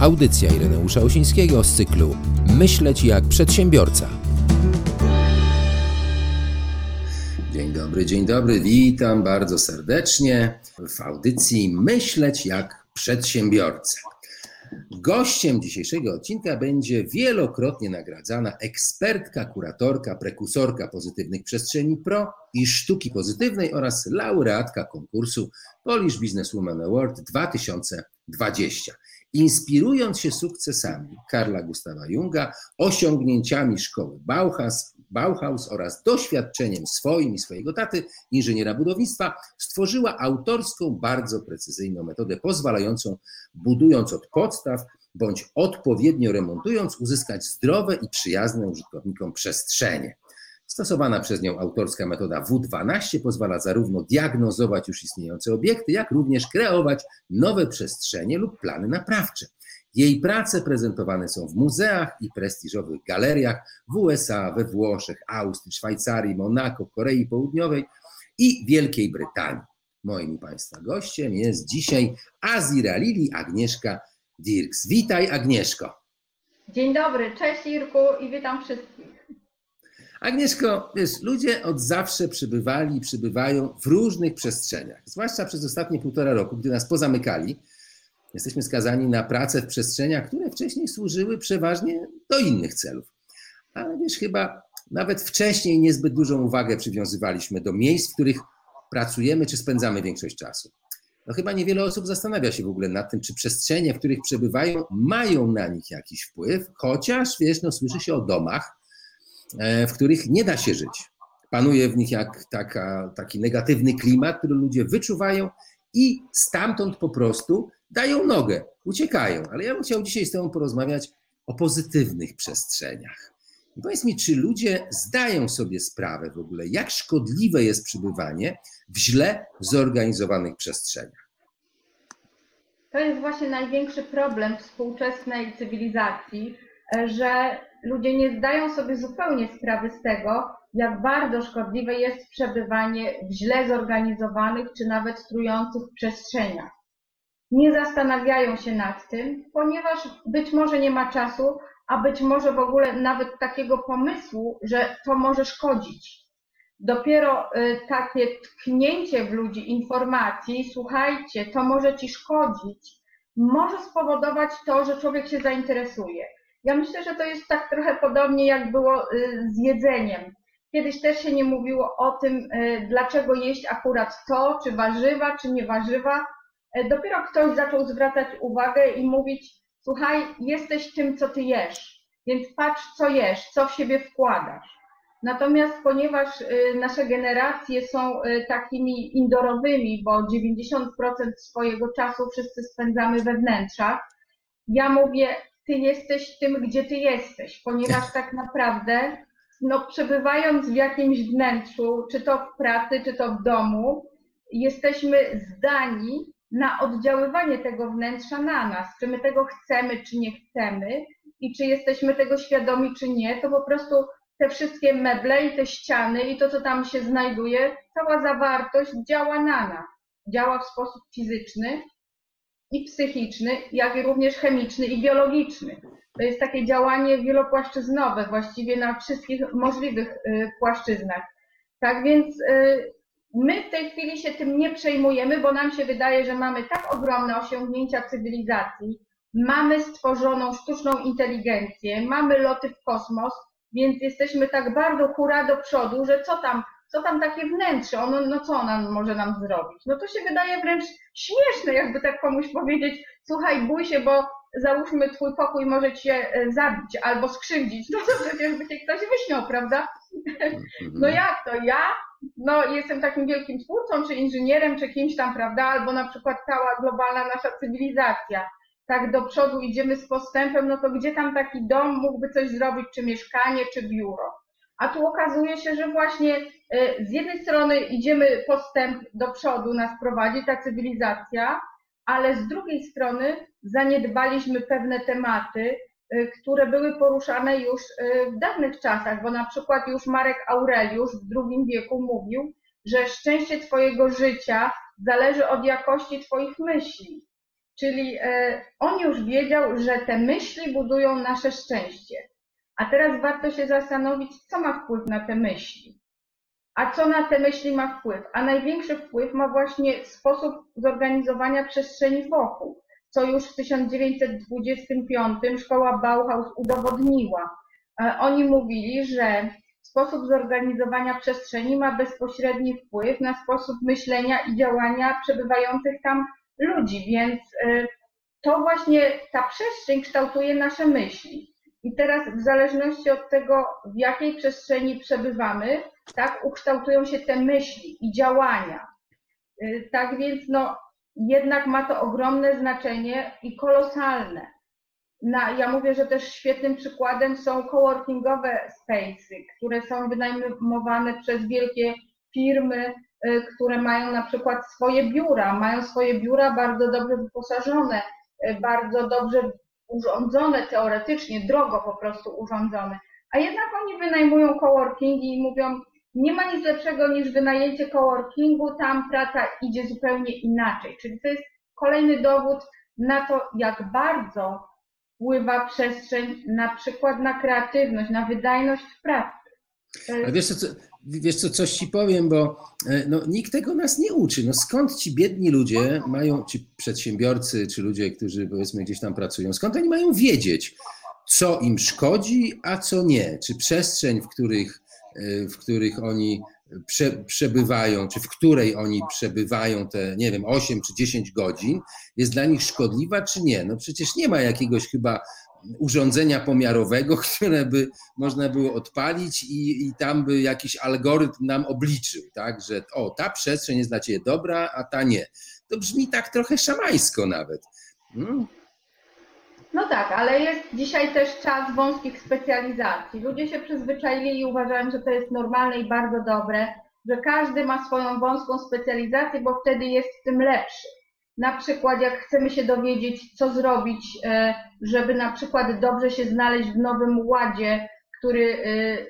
Audycja Ireneusza Osińskiego z cyklu Myśleć jak przedsiębiorca. Dzień dobry, dzień dobry, witam bardzo serdecznie w audycji Myśleć jak przedsiębiorca. Gościem dzisiejszego odcinka będzie wielokrotnie nagradzana ekspertka, kuratorka, prekursorka pozytywnych przestrzeni pro i sztuki pozytywnej oraz laureatka konkursu Polish Businesswoman Award 2020. Inspirując się sukcesami Karla Gustawa Junga, osiągnięciami szkoły Bauhaus, Bauhaus oraz doświadczeniem swoim i swojego taty, inżyniera budownictwa, stworzyła autorską, bardzo precyzyjną metodę pozwalającą, budując od podstaw bądź odpowiednio remontując, uzyskać zdrowe i przyjazne użytkownikom przestrzenie. Stosowana przez nią autorska metoda W12 pozwala zarówno diagnozować już istniejące obiekty, jak również kreować nowe przestrzenie lub plany naprawcze. Jej prace prezentowane są w muzeach i prestiżowych galeriach w USA, we Włoszech, Austrii, Szwajcarii, Monako, Korei Południowej i Wielkiej Brytanii. Moim Państwa gościem jest dzisiaj Azira Lili Agnieszka Dirks. Witaj Agnieszko. Dzień dobry, cześć Irku i witam wszystkich. Agnieszko, wiesz, ludzie od zawsze przybywali i przybywają w różnych przestrzeniach, zwłaszcza przez ostatnie półtora roku, gdy nas pozamykali. Jesteśmy skazani na pracę w przestrzeniach, które wcześniej służyły przeważnie do innych celów. Ale wiesz, chyba nawet wcześniej niezbyt dużą uwagę przywiązywaliśmy do miejsc, w których pracujemy czy spędzamy większość czasu. No chyba niewiele osób zastanawia się w ogóle nad tym, czy przestrzenie, w których przebywają, mają na nich jakiś wpływ, chociaż wiesz, no, słyszy się o domach, w których nie da się żyć. Panuje w nich jak taka, taki negatywny klimat, który ludzie wyczuwają i stamtąd po prostu dają nogę, uciekają. Ale ja bym chciał dzisiaj z Tobą porozmawiać o pozytywnych przestrzeniach. I powiedz mi, czy ludzie zdają sobie sprawę w ogóle, jak szkodliwe jest przybywanie w źle zorganizowanych przestrzeniach? To jest właśnie największy problem współczesnej cywilizacji, że ludzie nie zdają sobie zupełnie sprawy z tego, jak bardzo szkodliwe jest przebywanie w źle zorganizowanych czy nawet trujących przestrzeniach. Nie zastanawiają się nad tym, ponieważ być może nie ma czasu, a być może w ogóle nawet takiego pomysłu, że to może szkodzić. Dopiero y, takie tknięcie w ludzi informacji, słuchajcie, to może ci szkodzić, może spowodować to, że człowiek się zainteresuje. Ja myślę, że to jest tak trochę podobnie jak było y, z jedzeniem. Kiedyś też się nie mówiło o tym, y, dlaczego jeść akurat to, czy warzywa, czy nie warzywa. Y, dopiero ktoś zaczął zwracać uwagę i mówić, słuchaj, jesteś tym, co ty jesz, więc patrz, co jesz, co w siebie wkładasz. Natomiast ponieważ nasze generacje są takimi indorowymi, bo 90% swojego czasu wszyscy spędzamy we wnętrzach, ja mówię, ty jesteś tym, gdzie ty jesteś, ponieważ tak naprawdę, no, przebywając w jakimś wnętrzu, czy to w pracy, czy to w domu, jesteśmy zdani na oddziaływanie tego wnętrza na nas. Czy my tego chcemy, czy nie chcemy, i czy jesteśmy tego świadomi, czy nie, to po prostu te wszystkie meble i te ściany i to, co tam się znajduje, cała zawartość działa na nas. Działa w sposób fizyczny, i psychiczny, jak i również chemiczny i biologiczny. To jest takie działanie wielopłaszczyznowe, właściwie na wszystkich możliwych y, płaszczyznach. Tak więc y, my w tej chwili się tym nie przejmujemy, bo nam się wydaje, że mamy tak ogromne osiągnięcia cywilizacji, mamy stworzoną sztuczną inteligencję, mamy loty w kosmos, więc jesteśmy tak bardzo hura do przodu, że co tam co tam takie wnętrze, ono, no co ona może nam zrobić? No to się wydaje wręcz śmieszne, jakby tak komuś powiedzieć, słuchaj, bój się, bo załóżmy twój pokój może cię e, zabić albo skrzywdzić, no to przecież by cię ktoś wyśmiał, prawda? No jak to, ja? No jestem takim wielkim twórcą, czy inżynierem, czy kimś tam, prawda? Albo na przykład cała globalna nasza cywilizacja. Tak do przodu idziemy z postępem, no to gdzie tam taki dom mógłby coś zrobić, czy mieszkanie, czy biuro? A tu okazuje się, że właśnie e, z jednej strony idziemy postęp do przodu, nas prowadzi ta cywilizacja, ale z drugiej strony zaniedbaliśmy pewne tematy, e, które były poruszane już e, w dawnych czasach, bo na przykład już Marek Aureliusz w II wieku mówił, że szczęście Twojego życia zależy od jakości Twoich myśli. Czyli on już wiedział, że te myśli budują nasze szczęście. A teraz warto się zastanowić, co ma wpływ na te myśli. A co na te myśli ma wpływ? A największy wpływ ma właśnie sposób zorganizowania przestrzeni wokół, co już w 1925 szkoła Bauhaus udowodniła. E, oni mówili, że sposób zorganizowania przestrzeni ma bezpośredni wpływ na sposób myślenia i działania przebywających tam ludzi, więc e, to właśnie ta przestrzeń kształtuje nasze myśli. I teraz w zależności od tego, w jakiej przestrzeni przebywamy, tak, ukształtują się te myśli i działania. Y, tak więc no, jednak ma to ogromne znaczenie i kolosalne. Na, ja mówię, że też świetnym przykładem są coworkingowe spaces, które są wynajmowane przez wielkie firmy, y, które mają na przykład swoje biura, mają swoje biura bardzo dobrze wyposażone, y, bardzo dobrze urządzone teoretycznie, drogo po prostu urządzone. A jednak oni wynajmują coworkingi i mówią, nie ma nic lepszego niż wynajęcie coworkingu, tam praca idzie zupełnie inaczej. Czyli to jest kolejny dowód na to, jak bardzo wpływa przestrzeń na przykład na kreatywność, na wydajność w pracy. A wiesz co, wiesz co, coś ci powiem, bo e, no, nikt tego nas nie uczy. No skąd ci biedni ludzie mają, ci przedsiębiorcy, czy ludzie, którzy powiedzmy gdzieś tam pracują, skąd oni mają wiedzieć, co im szkodzi, a co nie? Czy przestrzeń, w których, e, w których oni prze, przebywają, czy w której oni przebywają te, nie wiem, 8 czy 10 godzin, jest dla nich szkodliwa, czy nie? No przecież nie ma jakiegoś chyba urządzenia pomiarowego, które by można było odpalić i, i tam by jakiś algorytm nam obliczył, tak, że o, ta przestrzeń jest dla ciebie dobra, a ta nie. To brzmi tak trochę szamańsko nawet. Hmm. No tak, ale jest dzisiaj też czas wąskich specjalizacji. Ludzie się przyzwyczaili i uważają, że to jest normalne i bardzo dobre, że każdy ma swoją wąską specjalizację, bo wtedy jest w tym lepszy. Na przykład, jak chcemy się dowiedzieć, co zrobić, e, żeby na przykład dobrze się znaleźć w nowym ładzie, który e,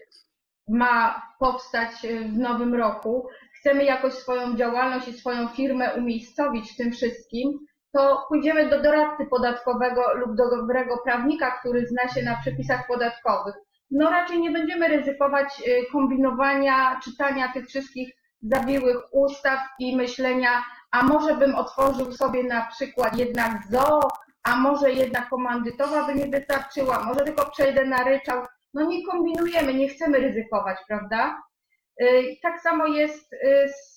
ma powstać w nowym roku, chcemy jakoś swoją działalność i swoją firmę umiejscowić w tym wszystkim, to pójdziemy do doradcy podatkowego lub do dobrego prawnika, który zna się na przepisach podatkowych. No raczej nie będziemy ryzykować e, kombinowania, czytania tych wszystkich zawiłych ustaw i myślenia, a może bym otworzył sobie na przykład jednak zoo, a może jednak komandytowa by nie wystarczyła, może tylko przejdę na ryczał. No nie kombinujemy, nie chcemy ryzykować, prawda? Y, tak samo jest y,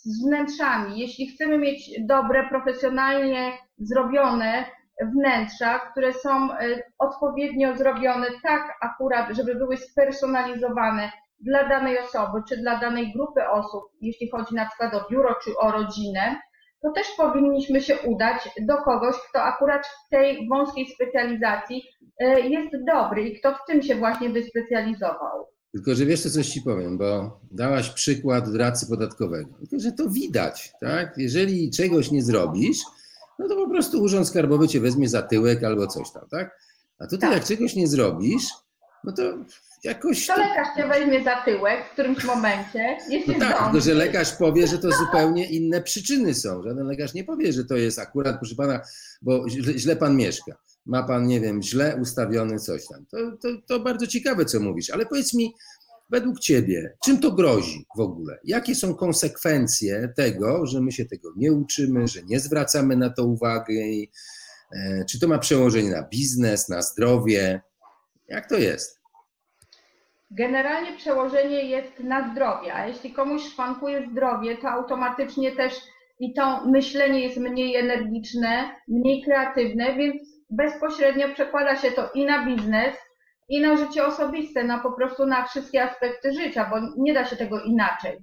z wnętrzami. Jeśli chcemy mieć dobre, profesjonalnie zrobione wnętrza, które są y, odpowiednio zrobione tak akurat, żeby były spersonalizowane dla danej osoby, czy dla danej grupy osób, jeśli chodzi na przykład o biuro, czy o rodzinę, to też powinniśmy się udać do kogoś, kto akurat w tej wąskiej specjalizacji e, jest dobry i kto w tym się właśnie wyspecjalizował. Tylko, że wiesz, co coś ci powiem, bo dałaś przykład doradcy podatkowego. Tylko, że to widać, tak? Jeżeli czegoś nie zrobisz, no to po prostu Urząd Skarbowy cię weźmie za tyłek albo coś tam, tak? A tutaj tak. jak czegoś nie zrobisz, no to jakoś... To lekarz cię weźmie za tyłek w którymś momencie, jeśli no tak, tylko że lekarz powie, że to zupełnie inne przyczyny są. Żaden lekarz nie powie, że to jest akurat, proszę pana, bo źle, źle pan mieszka. Ma pan, nie wiem, źle ustawiony coś tam. To, to, to bardzo ciekawe, co mówisz, ale powiedz mi, według ciebie, czym to grozi w ogóle? Jakie są konsekwencje tego, że my się tego nie uczymy, że nie zwracamy na to uwagi? E, czy to ma przełożenie na biznes, na zdrowie? Jak to jest? Generalnie przełożenie jest na zdrowie, a jeśli komuś szwankuje zdrowie, to automatycznie też i to myślenie jest mniej energiczne, mniej kreatywne, więc bezpośrednio przekłada się to i na biznes, i na życie osobiste, na po prostu na wszystkie aspekty życia, bo nie da się tego inaczej.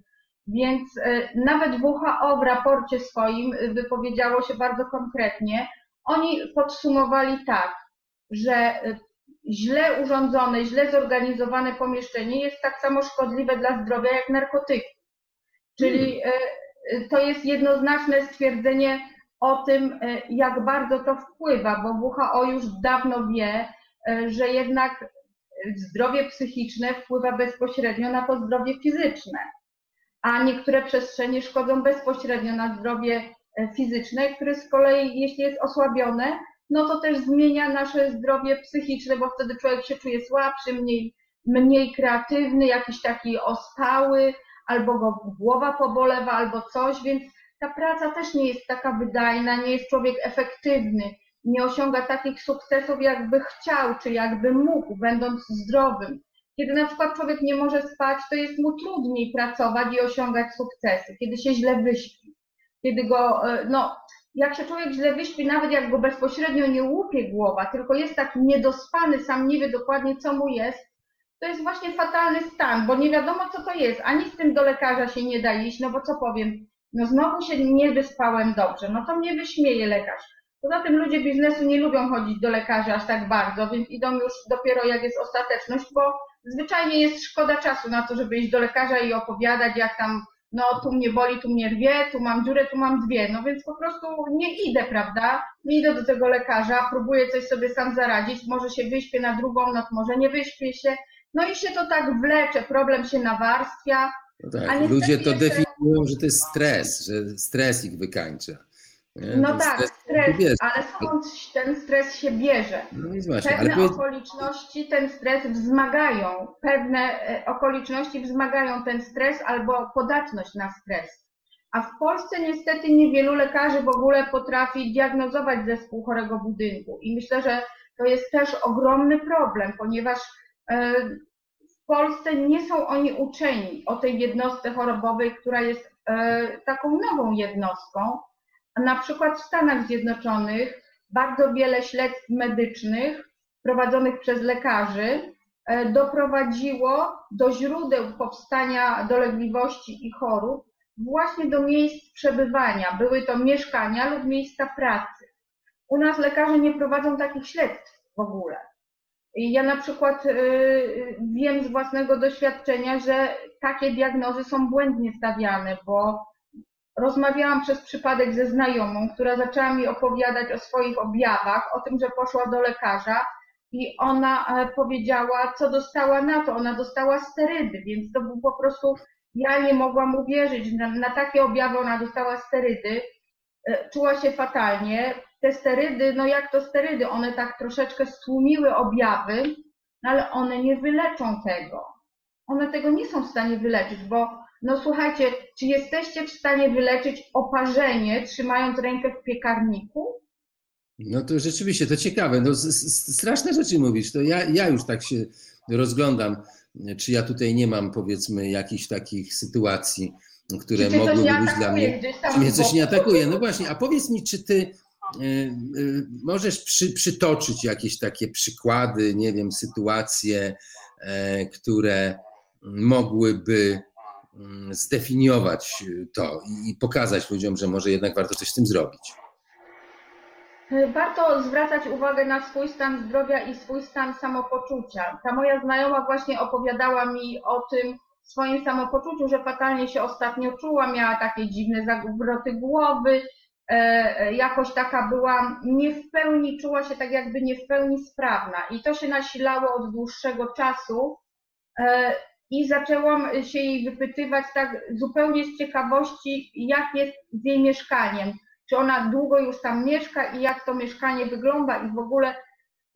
Więc e, nawet WHO w raporcie swoim wypowiedziało się bardzo konkretnie. Oni podsumowali tak, że e, źle urządzone, źle zorganizowane pomieszczenie jest tak samo szkodliwe dla zdrowia jak narkotyki. Czyli hmm. e, e, to jest jednoznaczne stwierdzenie o tym, e, jak bardzo to wpływa, bo WHO już dawno wie, że jednak zdrowie psychiczne wpływa bezpośrednio na to zdrowie fizyczne, a niektóre przestrzenie szkodzą bezpośrednio na zdrowie fizyczne, które z kolei, jeśli jest osłabione, no to też zmienia nasze zdrowie psychiczne, bo wtedy człowiek się czuje słabszy, mniej, mniej kreatywny, jakiś taki ospały, albo go głowa pobolewa, albo coś, więc ta praca też nie jest taka wydajna, nie jest człowiek efektywny, nie osiąga takich sukcesów, jakby chciał, czy jakby mógł, będąc zdrowym. Kiedy na przykład człowiek nie może spać, to jest mu trudniej pracować i osiągać sukcesy, kiedy się źle wyśpi, kiedy go, e, no, jak się człowiek źle wyśpi, nawet jak go bezpośrednio nie łupie głowa, tylko jest taki niedospany, sam nie wie dokładnie co mu jest, to jest właśnie fatalny stan, bo nie wiadomo co to jest, ani z tym do lekarza się nie da iść, no bo co powiem, no znowu się nie wyspałem dobrze, no to mnie wyśmieje lekarz. Poza tym ludzie biznesu nie lubią chodzić do lekarza aż tak bardzo, więc idą już dopiero jak jest ostateczność, bo zwyczajnie jest szkoda czasu na to, żeby iść do lekarza i opowiadać, jak tam, no tu mnie boli, tu mnie rwie, tu mam dziurę, tu mam dwie. No więc po prostu nie idę, prawda? Nie idę do tego lekarza, próbuję coś sobie sam zaradzić, może się wyśpię na drugą noc, może nie wyśpię się. No i się to tak wlecze, problem się nawarstwia. No tak, ludzie to definiują, że to jest stres, że stres ich wykańcza. No ten tak, stres, stres ale skąd ten stres się bierze? No właśnie, Pewne ale... okoliczności ten stres wzmagają, pewne e, okoliczności wzmagają ten stres albo podatność na stres. A w Polsce niestety niewielu lekarzy w ogóle potrafi diagnozować zespół chorego budynku. I myślę, że to jest też ogromny problem, ponieważ e, w Polsce nie są oni uczeni o tej jednostce chorobowej, która jest e, taką nową jednostką, na przykład w Stanach Zjednoczonych bardzo wiele śledztw medycznych prowadzonych przez lekarzy e, doprowadziło do źródeł powstania dolegliwości i chorób właśnie do miejsc przebywania. Były to mieszkania lub miejsca pracy. U nas lekarze nie prowadzą takich śledztw w ogóle. Ja na przykład e, wiem z własnego doświadczenia, że takie diagnozy są błędnie stawiane, bo rozmawiałam przez przypadek ze znajomą, która zaczęła mi opowiadać o swoich objawach, o tym, że poszła do lekarza i ona e, powiedziała, co dostała na to. Ona dostała sterydy, więc to był po prostu, ja nie mogłam uwierzyć, na, na takie objawy ona dostała sterydy. E, czuła się fatalnie. Te sterydy, no jak to sterydy, one tak troszeczkę stłumiły objawy, no ale one nie wyleczą tego. One tego nie są w stanie wyleczyć, bo no słuchajcie, czy jesteście w stanie wyleczyć oparzenie, trzymając rękę w piekarniku? No to rzeczywiście, to ciekawe. No, straszne rzeczy mówisz. To ja, ja już tak się rozglądam, czy ja tutaj nie mam powiedzmy jakichś takich sytuacji, które mogłyby być dla mnie. Czy mnie coś nie atakuje? No właśnie, a powiedz mi, czy ty y, y, możesz przy, przytoczyć jakieś takie przykłady, nie wiem, sytuacje, e, które mogłyby Mm, zdefiniować to i pokazać ludziom, że może jednak warto coś z tym zrobić? Warto zwracać uwagę na swój stan zdrowia i swój stan samopoczucia. Ta moja znajoma właśnie opowiadała mi o tym swoim samopoczuciu, że fatalnie się ostatnio czuła, miała takie dziwne zawroty głowy, e, jakoś taka była nie w pełni, czuła się tak jakby nie w pełni sprawna i to się nasilało od dłuższego czasu e, i zaczęłam się jej wypytywać tak zupełnie z ciekawości, jak jest z jej mieszkaniem. Czy ona długo już tam mieszka i jak to mieszkanie wygląda i w ogóle.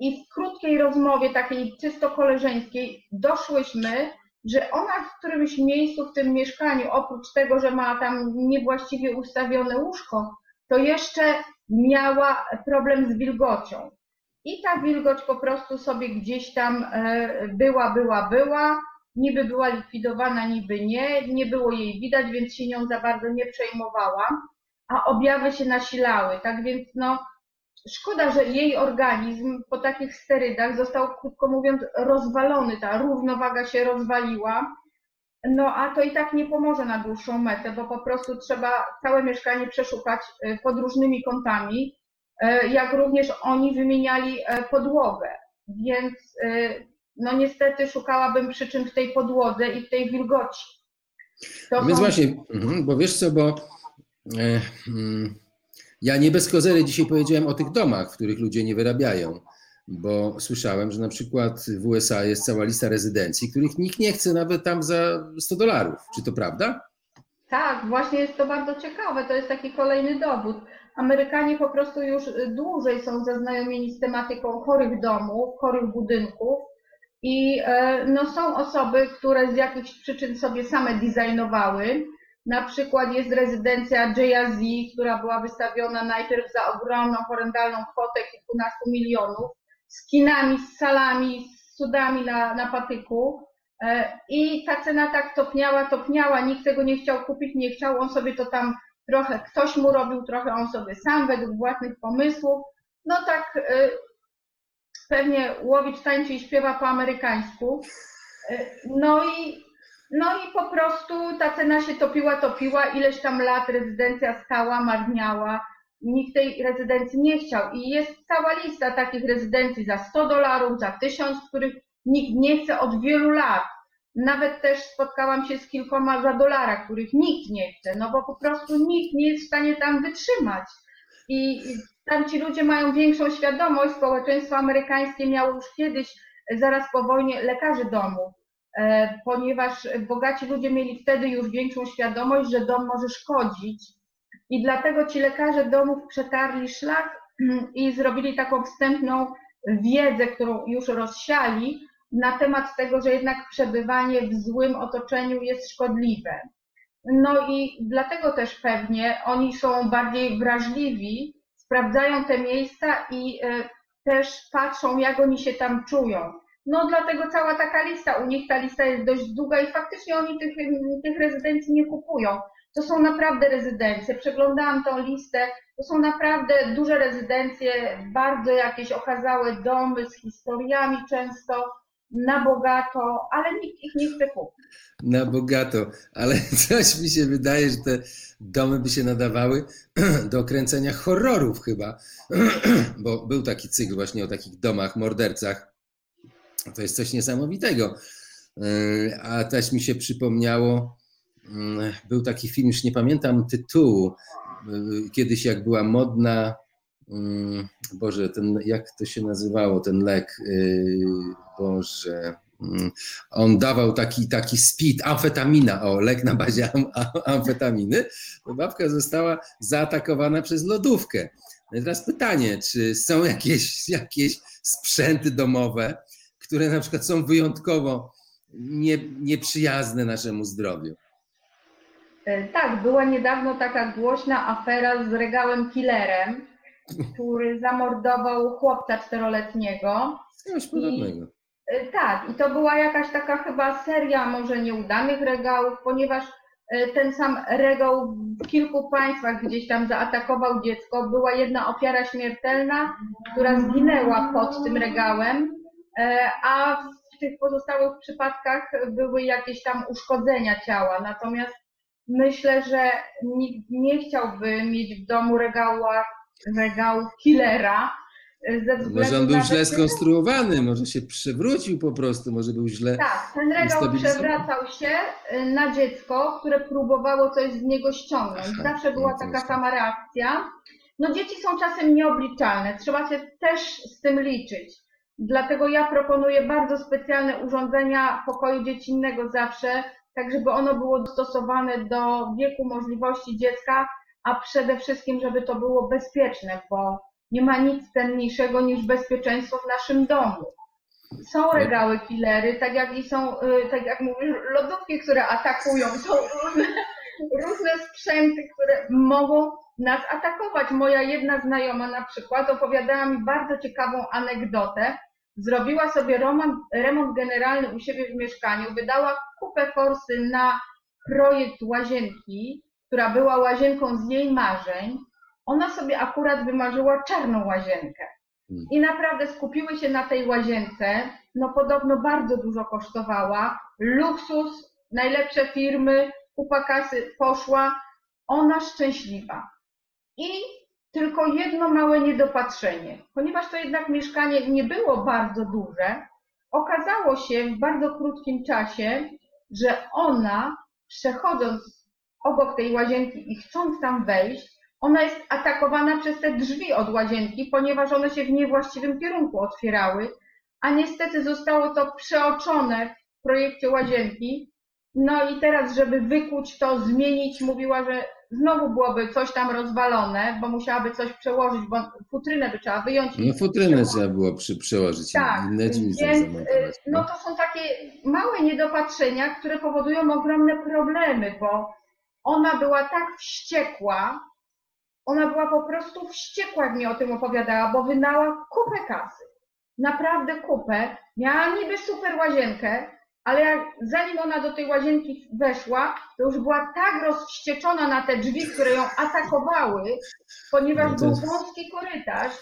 I w krótkiej rozmowie, takiej czysto koleżeńskiej, doszłyśmy, że ona w którymś miejscu w tym mieszkaniu, oprócz tego, że ma tam niewłaściwie ustawione łóżko, to jeszcze miała problem z wilgocią. I ta wilgoć po prostu sobie gdzieś tam e, była, była, była niby była likwidowana, niby nie, nie było jej widać, więc się nią za bardzo nie przejmowałam, a objawy się nasilały, tak więc no szkoda, że jej organizm po takich sterydach został, krótko mówiąc, rozwalony, ta równowaga się rozwaliła, no a to i tak nie pomoże na dłuższą metę, bo po prostu trzeba całe mieszkanie przeszukać y, pod różnymi kątami, y, jak również oni wymieniali y, podłogę, więc no niestety szukałabym przyczyn w tej podłodze i w tej wilgoci. To Więc są... właśnie, mhm, bo wiesz co, bo e, mm, ja nie bez kozery dzisiaj powiedziałem o tych domach, w których ludzie nie wyrabiają, bo słyszałem, że na przykład w USA jest cała lista rezydencji, których nikt nie chce nawet tam za 100 dolarów. Czy to prawda? Tak, właśnie jest to bardzo ciekawe. To jest taki kolejny dowód. Amerykanie po prostu już dłużej są zaznajomieni z tematyką chorych domów, chorych budynków i e, no, są osoby, które z jakichś przyczyn sobie same designowały. Na przykład jest rezydencja Jay-Z, która była wystawiona najpierw za ogromną, horrendalną kwotę kilkunastu milionów, z kinami, z salami, z cudami na, na patyku. E, I ta cena tak topniała, topniała, nikt tego nie chciał kupić, nie chciał, on sobie to tam trochę, ktoś mu robił, trochę on sobie sam według własnych pomysłów. No tak e, pewnie Łowicz tańczy i śpiewa po amerykańsku. E, no i, no i po prostu ta cena się topiła, topiła, ileś tam lat rezydencja stała, marniała. Nikt tej rezydencji nie chciał. I jest cała lista takich rezydencji za 100 dolarów, za 1000, których nikt nie chce od wielu lat. Nawet też spotkałam się z kilkoma za dolara, których nikt nie chce, no bo po prostu nikt nie jest w stanie tam wytrzymać. I tam ci ludzie mają większą świadomość. Społeczeństwo amerykańskie miało już kiedyś, zaraz po wojnie, lekarzy domu, e, ponieważ bogaci ludzie mieli wtedy już większą świadomość, że dom może szkodzić. I dlatego ci lekarze domów przetarli szlak i zrobili taką wstępną wiedzę, którą już rozsiali, na temat tego, że jednak przebywanie w złym otoczeniu jest szkodliwe. No i dlatego też pewnie oni są bardziej wrażliwi, sprawdzają te miejsca i e, też patrzą, jak oni się tam czują. No dlatego cała taka lista, u nich ta lista jest dość długa i faktycznie oni tych, tych rezydencji nie kupują. To są naprawdę rezydencje. Przeglądałam tą listę. To są naprawdę duże rezydencje, bardzo jakieś okazałe domy z historiami często na bogato, ale nikt ich nie chce kupić. Na bogato, ale coś mi się wydaje, że te domy by się nadawały do kręcenia horrorów chyba, bo był taki cykl właśnie o takich domach, mordercach. To jest coś niesamowitego. E, a też mi się przypomniało, mm, był taki film, już nie pamiętam tytułu, e, kiedyś jak była modna Boże, ten, jak to się nazywało, ten lek, Boże, on dawał taki, taki speed, amfetamina, o, lek na bazie amfetaminy, to babka została zaatakowana przez lodówkę. No i teraz pytanie, czy są jakieś, jakieś sprzęty domowe, które na przykład są wyjątkowo nie, nieprzyjazne naszemu zdrowiu? E, tak, była niedawno taka głośna afera z regałem killerem, który zamordował chłopca czteroletniego. Coś podobnego. I, tak, i to była jakaś taka chyba seria może nieudanych regałów, ponieważ e, ten sam regał w kilku państwach gdzieś tam zaatakował dziecko. Była jedna ofiara śmiertelna, która zginęła pod tym regałem, e, a w tych pozostałych przypadkach były jakieś tam uszkodzenia ciała. Natomiast myślę, że nikt nie chciałby mieć w domu regała regałów killera. E, może on był źle skonstruowany, może się przewrócił po prostu, może był źle. Tak, ten regał przewracał się e, na dziecko, które próbowało coś z niego ściągnąć. Aha, Zawsze była taka sama reakcja. No dzieci są czasem nieobliczalne, trzeba się też z tym liczyć. Dlatego ja proponuję bardzo specjalne urządzenia pokoju dziecinnego zawsze, tak żeby ono było dostosowane do wieku możliwości dziecka, a przede wszystkim, żeby to było bezpieczne, bo nie ma nic cenniejszego niż bezpieczeństwo w naszym domu. Są regały killery, tak jak i są, y, tak jak mówisz, lodówki, które atakują, są różne, różne sprzęty, które mogą nas atakować. Moja jedna znajoma na przykład opowiadała mi bardzo ciekawą anegdotę. Zrobiła sobie remont, remont generalny u siebie w mieszkaniu, wydała kupę forsy na projekt łazienki, która była łazienką z jej marzeń, ona sobie akurat wymarzyła czarną łazienkę. Hmm. I naprawdę skupiły się na tej łazience. No podobno bardzo dużo kosztowała. Luksus, najlepsze firmy, kupa kasy poszła. Ona szczęśliwa. I tylko jedno małe niedopatrzenie. Ponieważ to jednak mieszkanie nie było bardzo duże, okazało się w bardzo krótkim czasie, że ona przechodząc obok tej łazienki i chcąc tam wejść, ona jest atakowana przez te drzwi od łazienki, ponieważ one się w niewłaściwym kierunku otwierały, a niestety zostało to przeoczone w projekcie łazienki No i teraz, żeby wykuć to, zmienić, mówiła, że znowu byłoby coś tam rozwalone, bo musiałaby coś przełożyć, bo futrynę by trzeba wyjąć. No futrynę trzeba było przy, przełożyć Tak, więc zamontować. y, no to są takie małe niedopatrzenia, które powodują ogromne problemy, bo ona była tak wściekła, ona była po prostu wściekła, jak mi o tym opowiadała, bo wynała kupę kasy. Naprawdę kupę. Miała niby super łazienkę, ale jak, zanim ona do tej łazienki weszła, to już była tak rozwścieczona na te drzwi, które ją atakowały, ponieważ No to- był wąski korytarz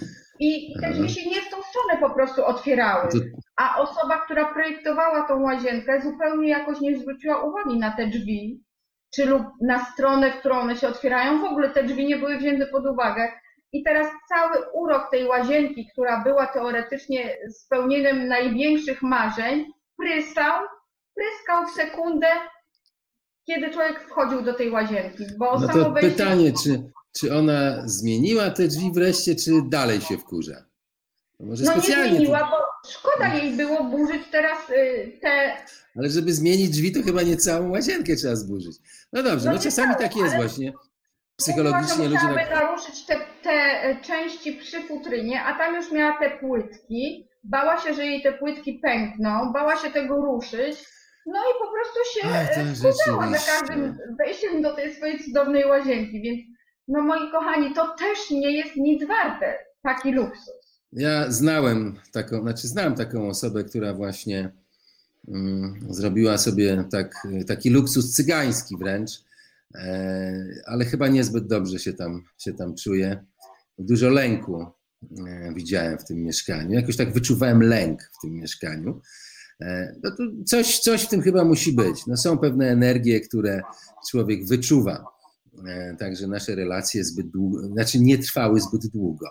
i te drzwi się nie w tą stronę po prostu otwierały. A osoba, która projektowała tą łazienkę, zupełnie jakoś nie zwróciła uwagi na te drzwi, czy lub na stronę, w którą one się otwierają. W ogóle te drzwi nie były wzięte pod uwagę. I teraz cały urok tej łazienki, która była teoretycznie spełnieniem największych marzeń, prysał, pryskał w sekundę, kiedy człowiek wchodził do tej łazienki. Bo no to wejście pytanie, czy, czy ona zmieniła te drzwi wreszcie, czy dalej się wkurza? No może no nie specjalnie. zmieniła, bo szkoda jej było burzyć teraz y, te Ale żeby zmienić drzwi, to chyba nie całą łazienkę trzeba zburzyć. No dobrze, No no czasami tak jest ale- właśnie. Psychologicznie ludzie musiałaby tak... naruszyć te, te e, części przy futrynie, a tam już miała te płytki. Bała się, że jej te płytki pękną, bała się tego ruszyć. No i po prostu się e, wkurzała za każdym wejściem do tej swojej cudownej łazienki. Więc no moi kochani, to też nie jest nic warte, taki luksus. Ja znałem taką, znaczy taką osobę, która właśnie mm, zrobiła sobie tak, taki luksus cygański wręcz, e, ale chyba niezbyt dobrze się tam, się tam czuje. Dużo lęku e, widziałem w tym mieszkaniu. Jakoś tak wyczuwałem lęk w tym mieszkaniu. E, no to coś, coś w tym chyba musi być. No są pewne energie, które człowiek wyczuwa. E, Także nasze relacje zbyt długo, znaczy nie trwały zbyt długo.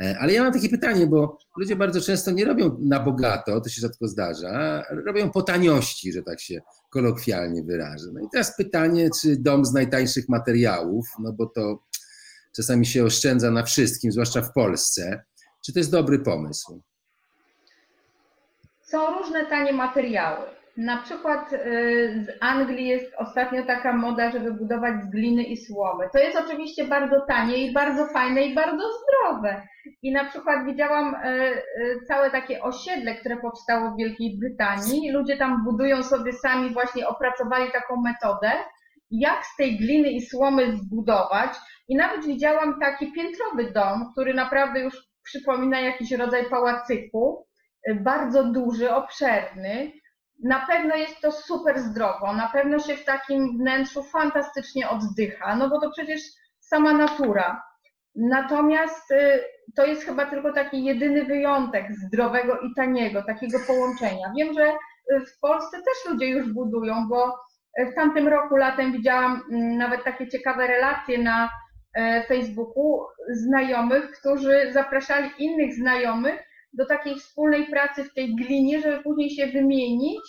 E, Ale ja mam takie pytanie, bo ludzie bardzo często nie robią na bogato, to się rzadko zdarza, robią po taniości, że tak się kolokwialnie wyrażę. No i teraz pytanie, czy dom z najtańszych materiałów, no bo to czasami się oszczędza na wszystkim, zwłaszcza w Polsce, czy to jest dobry pomysł? Są różne tanie materiały. Na przykład y, z Anglii jest ostatnio taka moda, żeby budować z gliny i słomy. To jest oczywiście bardzo tanie i bardzo fajne i bardzo zdrowe. I na przykład widziałam y, y, całe takie osiedle, które powstało w Wielkiej Brytanii. Ludzie tam budują sobie sami, właśnie opracowali taką metodę, jak z tej gliny i słomy zbudować. I nawet widziałam taki piętrowy dom, który naprawdę już przypomina jakiś rodzaj pałacyku bardzo duży, obszerny. Na pewno jest to super zdrowo, na pewno się w takim wnętrzu fantastycznie oddycha, no bo to przecież sama natura. Natomiast y, to jest chyba tylko taki jedyny wyjątek zdrowego i taniego, takiego połączenia. Wiem, że y, w Polsce też ludzie już budują, bo y, w tamtym roku latem widziałam mm, nawet takie ciekawe relacje na Facebooku znajomych, którzy zapraszali innych znajomych do takiej wspólnej pracy w tej glinie, żeby później się wymienić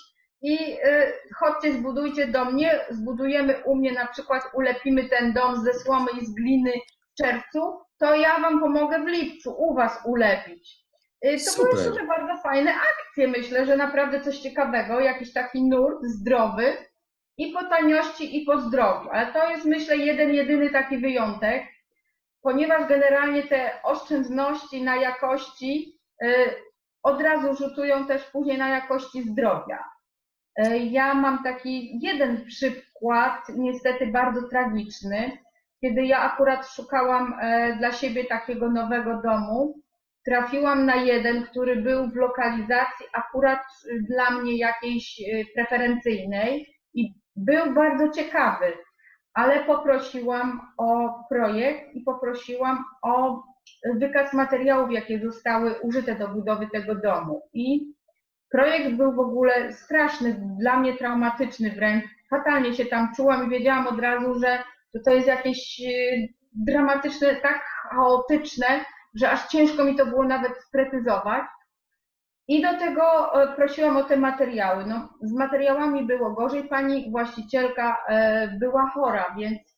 i y, chodźcie, zbudujcie do mnie, zbudujemy u mnie na przykład, ulepimy ten dom ze słomy i z gliny w czerwcu, to ja wam pomogę w lipcu u was ulepić. Y, to były Super. super bardzo fajne akcje, myślę, że naprawdę coś ciekawego, jakiś taki nurt zdrowy i po taniości i po zdrowiu, ale to jest myślę jeden, jedyny taki wyjątek, ponieważ generalnie te oszczędności na jakości od razu rzutują też później na jakości zdrowia. Y, Ja mam taki jeden przykład, niestety bardzo tragiczny, kiedy ja akurat szukałam e, dla siebie takiego nowego domu. Trafiłam na jeden, który był w lokalizacji akurat y, dla mnie jakiejś y, preferencyjnej i był bardzo ciekawy, ale poprosiłam o projekt i poprosiłam o wykaz materiałów, jakie zostały użyte do budowy tego domu. I projekt był w ogóle straszny, dla mnie traumatyczny wręcz. Fatalnie się tam czułam i wiedziałam od razu, że to jest jakieś e, dramatyczne, tak chaotyczne, że aż ciężko mi to było nawet sprecyzować. I do tego e, prosiłam o te materiały. No, z materiałami było gorzej. Pani właścicielka e, była chora, więc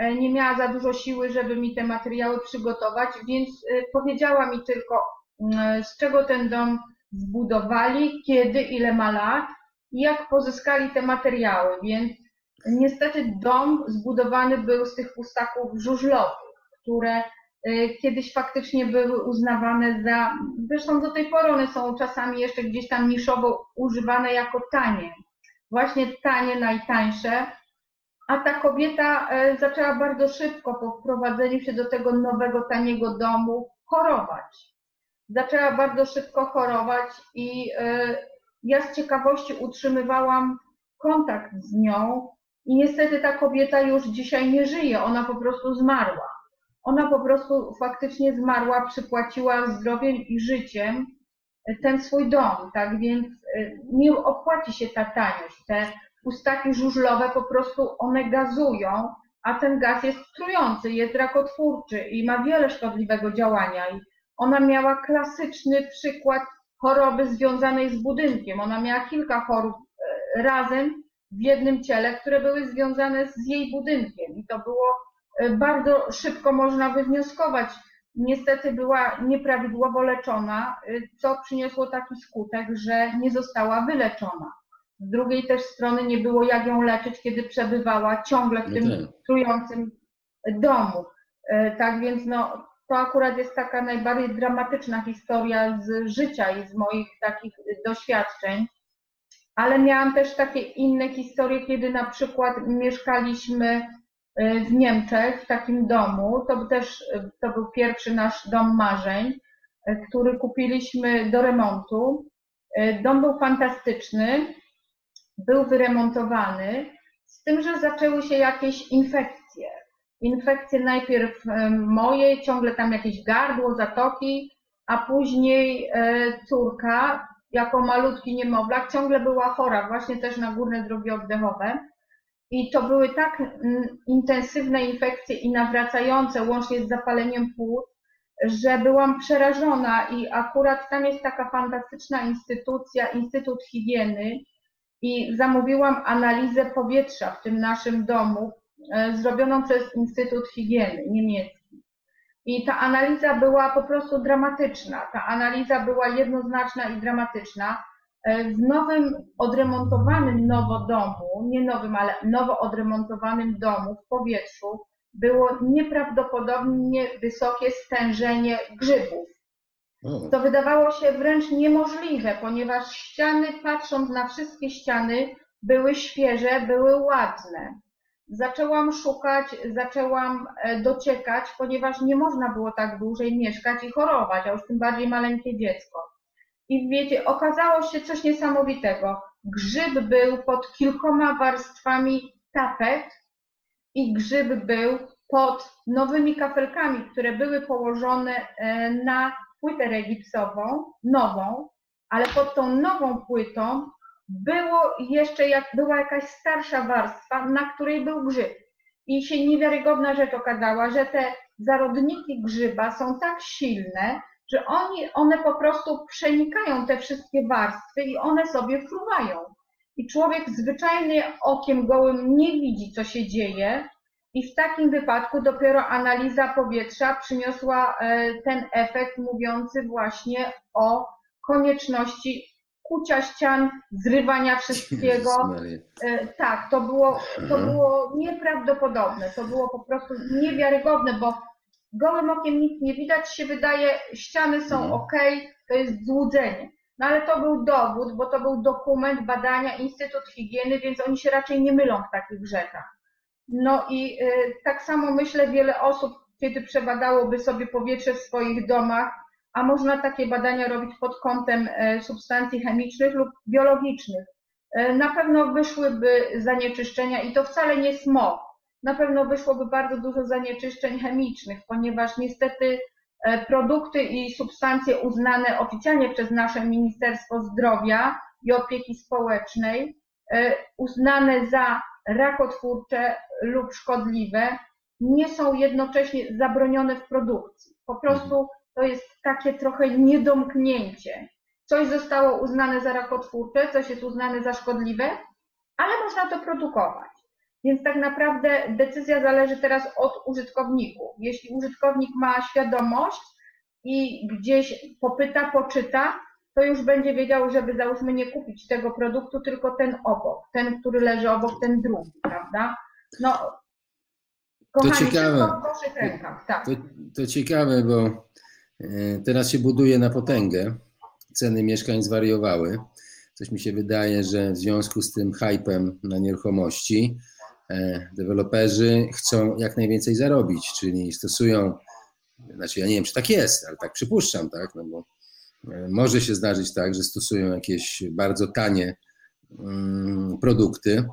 nie miała za dużo siły, żeby mi te materiały przygotować, więc e, powiedziała mi tylko, mm, z czego ten dom zbudowali, kiedy, ile ma lat. i jak pozyskali te materiały, więc niestety dom zbudowany był z tych pustaków żużlowych, które kiedyś faktycznie były uznawane za, zresztą do tej pory one są czasami jeszcze gdzieś tam niszowo używane jako tanie, właśnie tanie, najtańsze, a ta kobieta y, zaczęła bardzo szybko po wprowadzeniu się do tego nowego, taniego domu chorować. Zaczęła bardzo szybko chorować i y, ja z ciekawości utrzymywałam kontakt z nią i niestety ta kobieta już dzisiaj nie żyje, ona po prostu zmarła. Ona po prostu faktycznie zmarła, przypłaciła zdrowiem i życiem ten swój dom, tak więc nie opłaci się ta taniość. Te pustaki żużlowe po prostu one gazują, a ten gaz jest trujący, jest rakotwórczy i ma wiele szkodliwego działania. I ona miała klasyczny przykład choroby związanej z budynkiem. Ona miała kilka chorób e, razem w jednym ciele, które były związane z jej budynkiem i to było e, bardzo szybko można wywnioskować. Niestety była nieprawidłowo leczona, e, co przyniosło taki skutek, że nie została wyleczona. Z drugiej też strony nie było jak ją leczyć, kiedy przebywała ciągle w no tym tak. trującym domu. Tak więc no, to akurat jest taka najbardziej dramatyczna historia z życia i z moich takich doświadczeń. Ale miałam też takie inne historie, kiedy na przykład mieszkaliśmy y, w Niemczech w takim domu. To też to był pierwszy nasz dom marzeń, który kupiliśmy do remontu. Dom był fantastyczny, był wyremontowany, z tym, że zaczęły się jakieś infekcje infekcje najpierw moje, ciągle tam jakieś gardło, zatoki, a później e, córka, jako malutki niemowlak, ciągle była chora, właśnie też na górne drogi oddechowe. I to były tak intensywne infekcje i nawracające, łącznie z zapaleniem płuc, że byłam przerażona i akurat tam jest taka fantastyczna instytucja, Instytut Higieny i zamówiłam analizę powietrza w tym naszym domu, E, zrobioną przez Instytut Higieny niemiecki. I ta analiza była po prostu dramatyczna. Ta analiza była jednoznaczna i dramatyczna. E, w nowym, odremontowanym nowo domu, nie nowym, ale nowo odremontowanym domu w powietrzu było nieprawdopodobnie wysokie stężenie grzybów. To wydawało się wręcz niemożliwe, ponieważ ściany, patrząc na wszystkie ściany, były świeże, były ładne zaczęłam szukać, zaczęłam e, dociekać, ponieważ nie można było tak dłużej mieszkać i chorować, a już tym bardziej maleńkie dziecko. I wiecie, okazało się coś niesamowitego. Grzyb był pod kilkoma warstwami tapet i grzyb był pod nowymi kafelkami, które były położone e, na płytę regipsową, nową, ale pod tą nową płytą było jeszcze, jak była jakaś starsza warstwa, na której był grzyb. I się niewiarygodna rzecz okazała, że te zarodniki grzyba są tak silne, że oni, one po prostu przenikają te wszystkie warstwy i one sobie fruwają. I człowiek zwyczajnie okiem gołym nie widzi, co się dzieje, i w takim wypadku dopiero analiza powietrza przyniosła e, ten efekt mówiący właśnie o konieczności kucia ścian, zrywania wszystkiego. E, tak, to było, to było nieprawdopodobne, to było po prostu niewiarygodne, bo gołym okiem nic nie widać, się wydaje, ściany są no. ok, to jest złudzenie. No ale to był dowód, bo to był dokument badania Instytut Higieny, więc oni się raczej nie mylą w takich rzeczach. No i y, tak samo myślę, wiele osób, kiedy przebadałoby sobie powietrze w swoich domach, a można takie badania robić pod kątem e, substancji chemicznych lub biologicznych. E, na pewno wyszłyby zanieczyszczenia i to wcale nie smog. Na pewno wyszłoby bardzo dużo zanieczyszczeń chemicznych, ponieważ niestety e, produkty i substancje uznane oficjalnie przez nasze Ministerstwo Zdrowia i Opieki Społecznej, uznane za rakotwórcze lub szkodliwe, nie są jednocześnie zabronione w produkcji. Po prostu to jest takie trochę niedomknięcie. Coś zostało uznane za rakotwórcze, coś jest uznane za szkodliwe, ale można to produkować. Więc tak naprawdę decyzja zależy teraz od użytkowników. Jeśli użytkownik ma świadomość i gdzieś popyta, poczyta, to już będzie wiedział, żeby załóżmy nie kupić tego produktu, tylko ten obok, ten, który leży obok, ten drugi, prawda? No, kochani, ciekawe. w waszych rękach, tak. To, to ciekawe, bo e, teraz się buduje na potęgę. Ceny mieszkań zwariowały. Coś mi się wydaje, że w związku z tym hypem na nieruchomości e, deweloperzy chcą jak najwięcej zarobić, czyli stosują, znaczy ja nie wiem, czy tak jest, ale tak przypuszczam, tak, no bo e, może się zdarzyć tak, że stosują jakieś bardzo tanie mm, produkty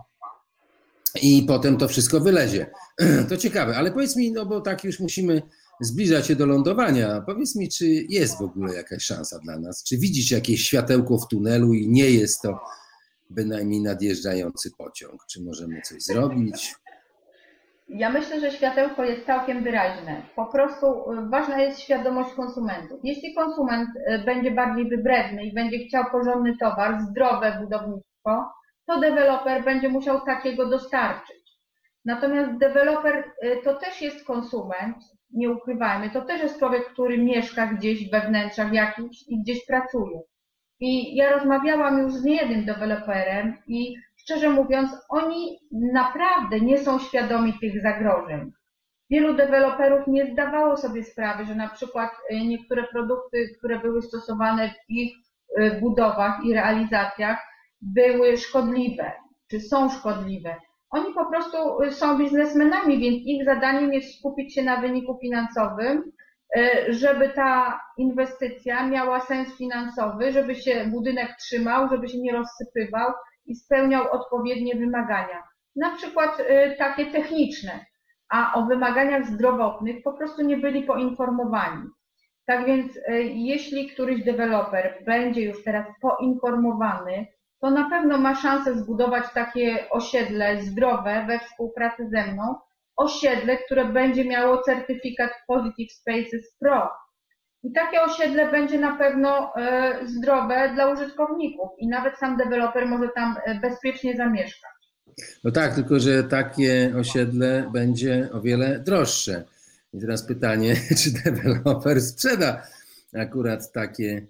i potem to wszystko wylezie. To ciekawe, ale powiedz mi, no bo tak już musimy zbliżać się do lądowania. Powiedz mi, czy jest w ogóle jakaś szansa dla nas? Czy widzisz jakieś światełko w tunelu i nie jest to bynajmniej nadjeżdżający pociąg? Czy możemy coś zrobić? Ja myślę, że światełko jest całkiem wyraźne. Po prostu y, ważna jest świadomość konsumentów. Jeśli konsument y, będzie bardziej wybredny i będzie chciał porządny towar, zdrowe budownictwo, to deweloper będzie musiał takiego dostarczyć. Natomiast deweloper y, to też jest konsument, nie ukrywajmy, to też jest człowiek, który mieszka gdzieś we wnętrzach jakichś i gdzieś pracuje. I ja rozmawiałam już z niejednym deweloperem i szczerze mówiąc, oni naprawdę nie są świadomi tych zagrożeń. Wielu deweloperów nie zdawało sobie sprawy, że na przykład y, niektóre produkty, które były stosowane w ich y, budowach i realizacjach, były szkodliwe, czy są szkodliwe. Oni po prostu są biznesmenami, więc ich zadaniem jest skupić się na wyniku finansowym, y, żeby ta inwestycja miała sens finansowy, żeby się budynek trzymał, żeby się nie rozsypywał i spełniał odpowiednie wymagania. Na przykład y, takie techniczne, a o wymaganiach zdrowotnych po prostu nie byli poinformowani. Tak więc jeśli któryś deweloper będzie już teraz poinformowany, to na pewno ma szansę zbudować takie osiedle zdrowe we współpracy ze mną. Osiedle, które będzie miało certyfikat Positive Spaces Pro. I takie osiedle będzie na pewno e, zdrowe dla użytkowników i nawet sam deweloper może tam e, bezpiecznie zamieszkać. No tak, tylko że takie osiedle będzie o wiele droższe. I teraz pytanie, czy deweloper sprzeda akurat takie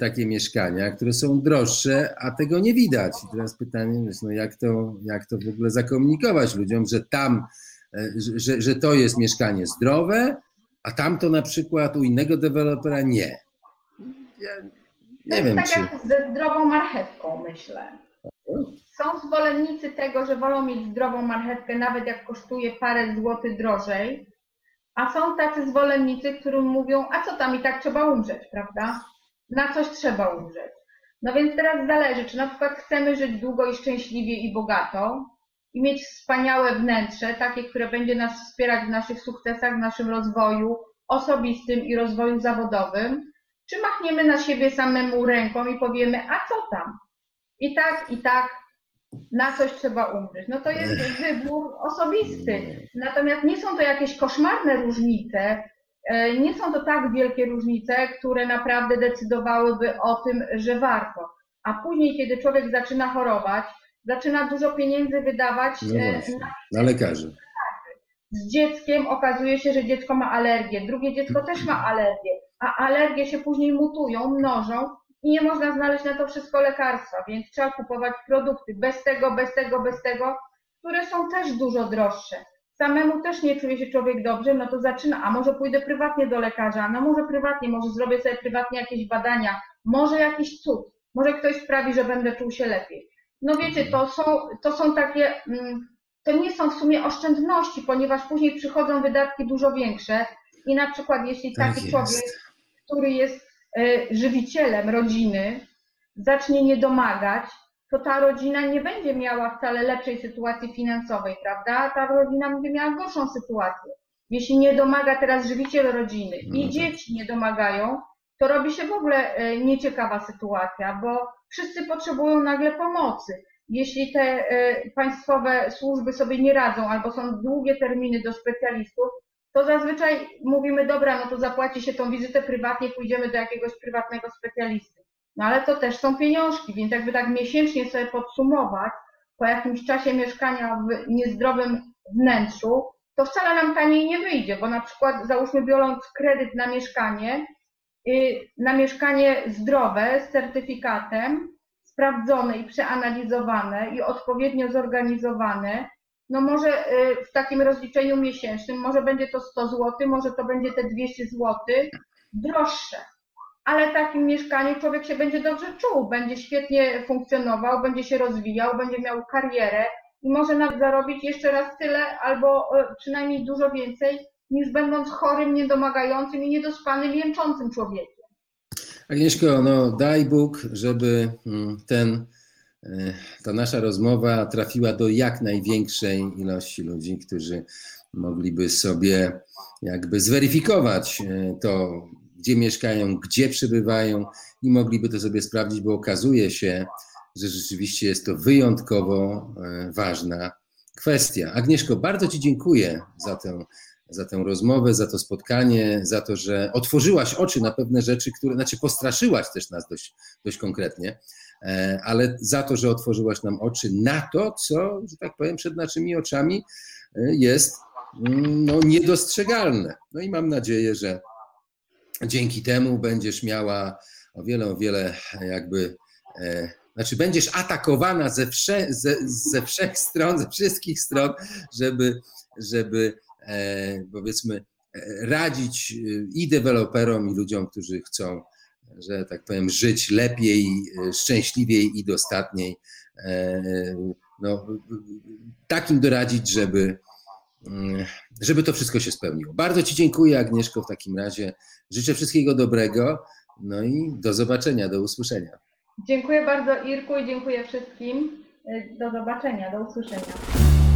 takie mieszkania, które są droższe, a tego nie widać. I teraz pytanie no jak, to, jak to w ogóle zakomunikować ludziom, że tam, e, że, że to jest mieszkanie zdrowe, a tam to na przykład u innego dewelopera nie. Ja nie to wiem, tak czy... jak ze zdrową marchewką, myślę. Są zwolennicy tego, że wolą mieć zdrową marchewkę, nawet jak kosztuje parę złotych drożej, a są tacy zwolennicy, którym mówią, a co tam i tak trzeba umrzeć, prawda? Na coś trzeba umrzeć. No więc teraz zależy, czy na przykład chcemy żyć długo i szczęśliwie i bogato i mieć wspaniałe wnętrze, takie, które będzie nas wspierać w naszych sukcesach, w naszym rozwoju osobistym i rozwoju zawodowym, czy machniemy na siebie samemu ręką i powiemy, a co tam? I tak, i tak, na coś trzeba umrzeć. No to jest wybór osobisty. Natomiast nie są to jakieś koszmarne różnice, nie są to tak wielkie różnice, które naprawdę decydowałyby o tym, że warto. A później, kiedy człowiek zaczyna chorować, zaczyna dużo pieniędzy wydawać no e, na, na lekarzy. Z dzieckiem okazuje się, że dziecko ma alergię, drugie dziecko też ma alergię, a alergie się później mutują, mnożą i nie można znaleźć na to wszystko lekarstwa, więc trzeba kupować produkty bez tego, bez tego, bez tego, które są też dużo droższe samemu też nie czuje się człowiek dobrze, no to zaczyna, a może pójdę prywatnie do lekarza, no może prywatnie, może zrobię sobie prywatnie jakieś badania, może jakiś cud, może ktoś sprawi, że będę czuł się lepiej. No wiecie, to są, to są takie, mm, to nie są w sumie oszczędności, ponieważ później przychodzą wydatki dużo większe i na przykład jeśli tak taki człowiek, który jest e, żywicielem rodziny, zacznie nie domagać, to ta rodzina nie będzie miała wcale lepszej sytuacji finansowej, prawda? Ta rodzina będzie miała gorszą sytuację. Jeśli nie domaga teraz żywiciel rodziny i tak. dzieci nie domagają, to robi się w ogóle e, nieciekawa sytuacja, bo wszyscy potrzebują nagle pomocy. Jeśli te e, państwowe służby sobie nie radzą albo są długie terminy do specjalistów, to zazwyczaj mówimy, dobra, no to zapłaci się tą wizytę prywatnie, pójdziemy do jakiegoś prywatnego specjalisty. No ale to też są pieniążki, więc jakby tak miesięcznie sobie podsumować, po jakimś czasie mieszkania w niezdrowym wnętrzu, to wcale nam taniej nie wyjdzie, bo na przykład załóżmy biorąc kredyt na mieszkanie, y, na mieszkanie zdrowe z certyfikatem, sprawdzone i przeanalizowane i odpowiednio zorganizowane, no może y, w takim rozliczeniu miesięcznym, może będzie to 100 zł, może to będzie te 200 zł, droższe. Ale w takim mieszkaniu człowiek się będzie dobrze czuł, będzie świetnie funkcjonował, będzie się rozwijał, będzie miał karierę i może nawet zarobić jeszcze raz tyle albo e, przynajmniej dużo więcej niż będąc chorym, niedomagającym i niedospanym, jęczącym człowiekiem. Agnieszko, no daj Bóg, żeby mm, ten, e, ta nasza rozmowa trafiła do jak największej ilości ludzi, którzy mogliby sobie jakby zweryfikować e, to, gdzie mieszkają, gdzie przebywają i mogliby to sobie sprawdzić, bo okazuje się, że rzeczywiście jest to wyjątkowo e, ważna kwestia. Agnieszko, bardzo Ci dziękuję za tę, za tę rozmowę, za to spotkanie, za to, że otworzyłaś oczy na pewne rzeczy, które, znaczy postraszyłaś też nas dość, dość konkretnie, e, ale za to, że otworzyłaś nam oczy na to, co, że tak powiem, przed naszymi oczami e, jest mm, no, niedostrzegalne. No i mam nadzieję, że dzięki temu będziesz miała o wiele, o wiele jakby znaczy będziesz atakowana ze, wsze, ze, ze wszech stron, ze wszystkich stron, żeby, żeby e, powiedzmy e, radzić e, i deweloperom, i ludziom, którzy chcą, że tak powiem, żyć lepiej, e, szczęśliwiej i dostatniej. No, takim doradzić, żeby, żeby to wszystko się spełniło. Bardzo Ci dziękuję, Agnieszko, w takim razie. Życzę wszystkiego dobrego. No i do zobaczenia, do usłyszenia. Dziękuję bardzo Irku i dziękuję wszystkim. Do zobaczenia, do usłyszenia.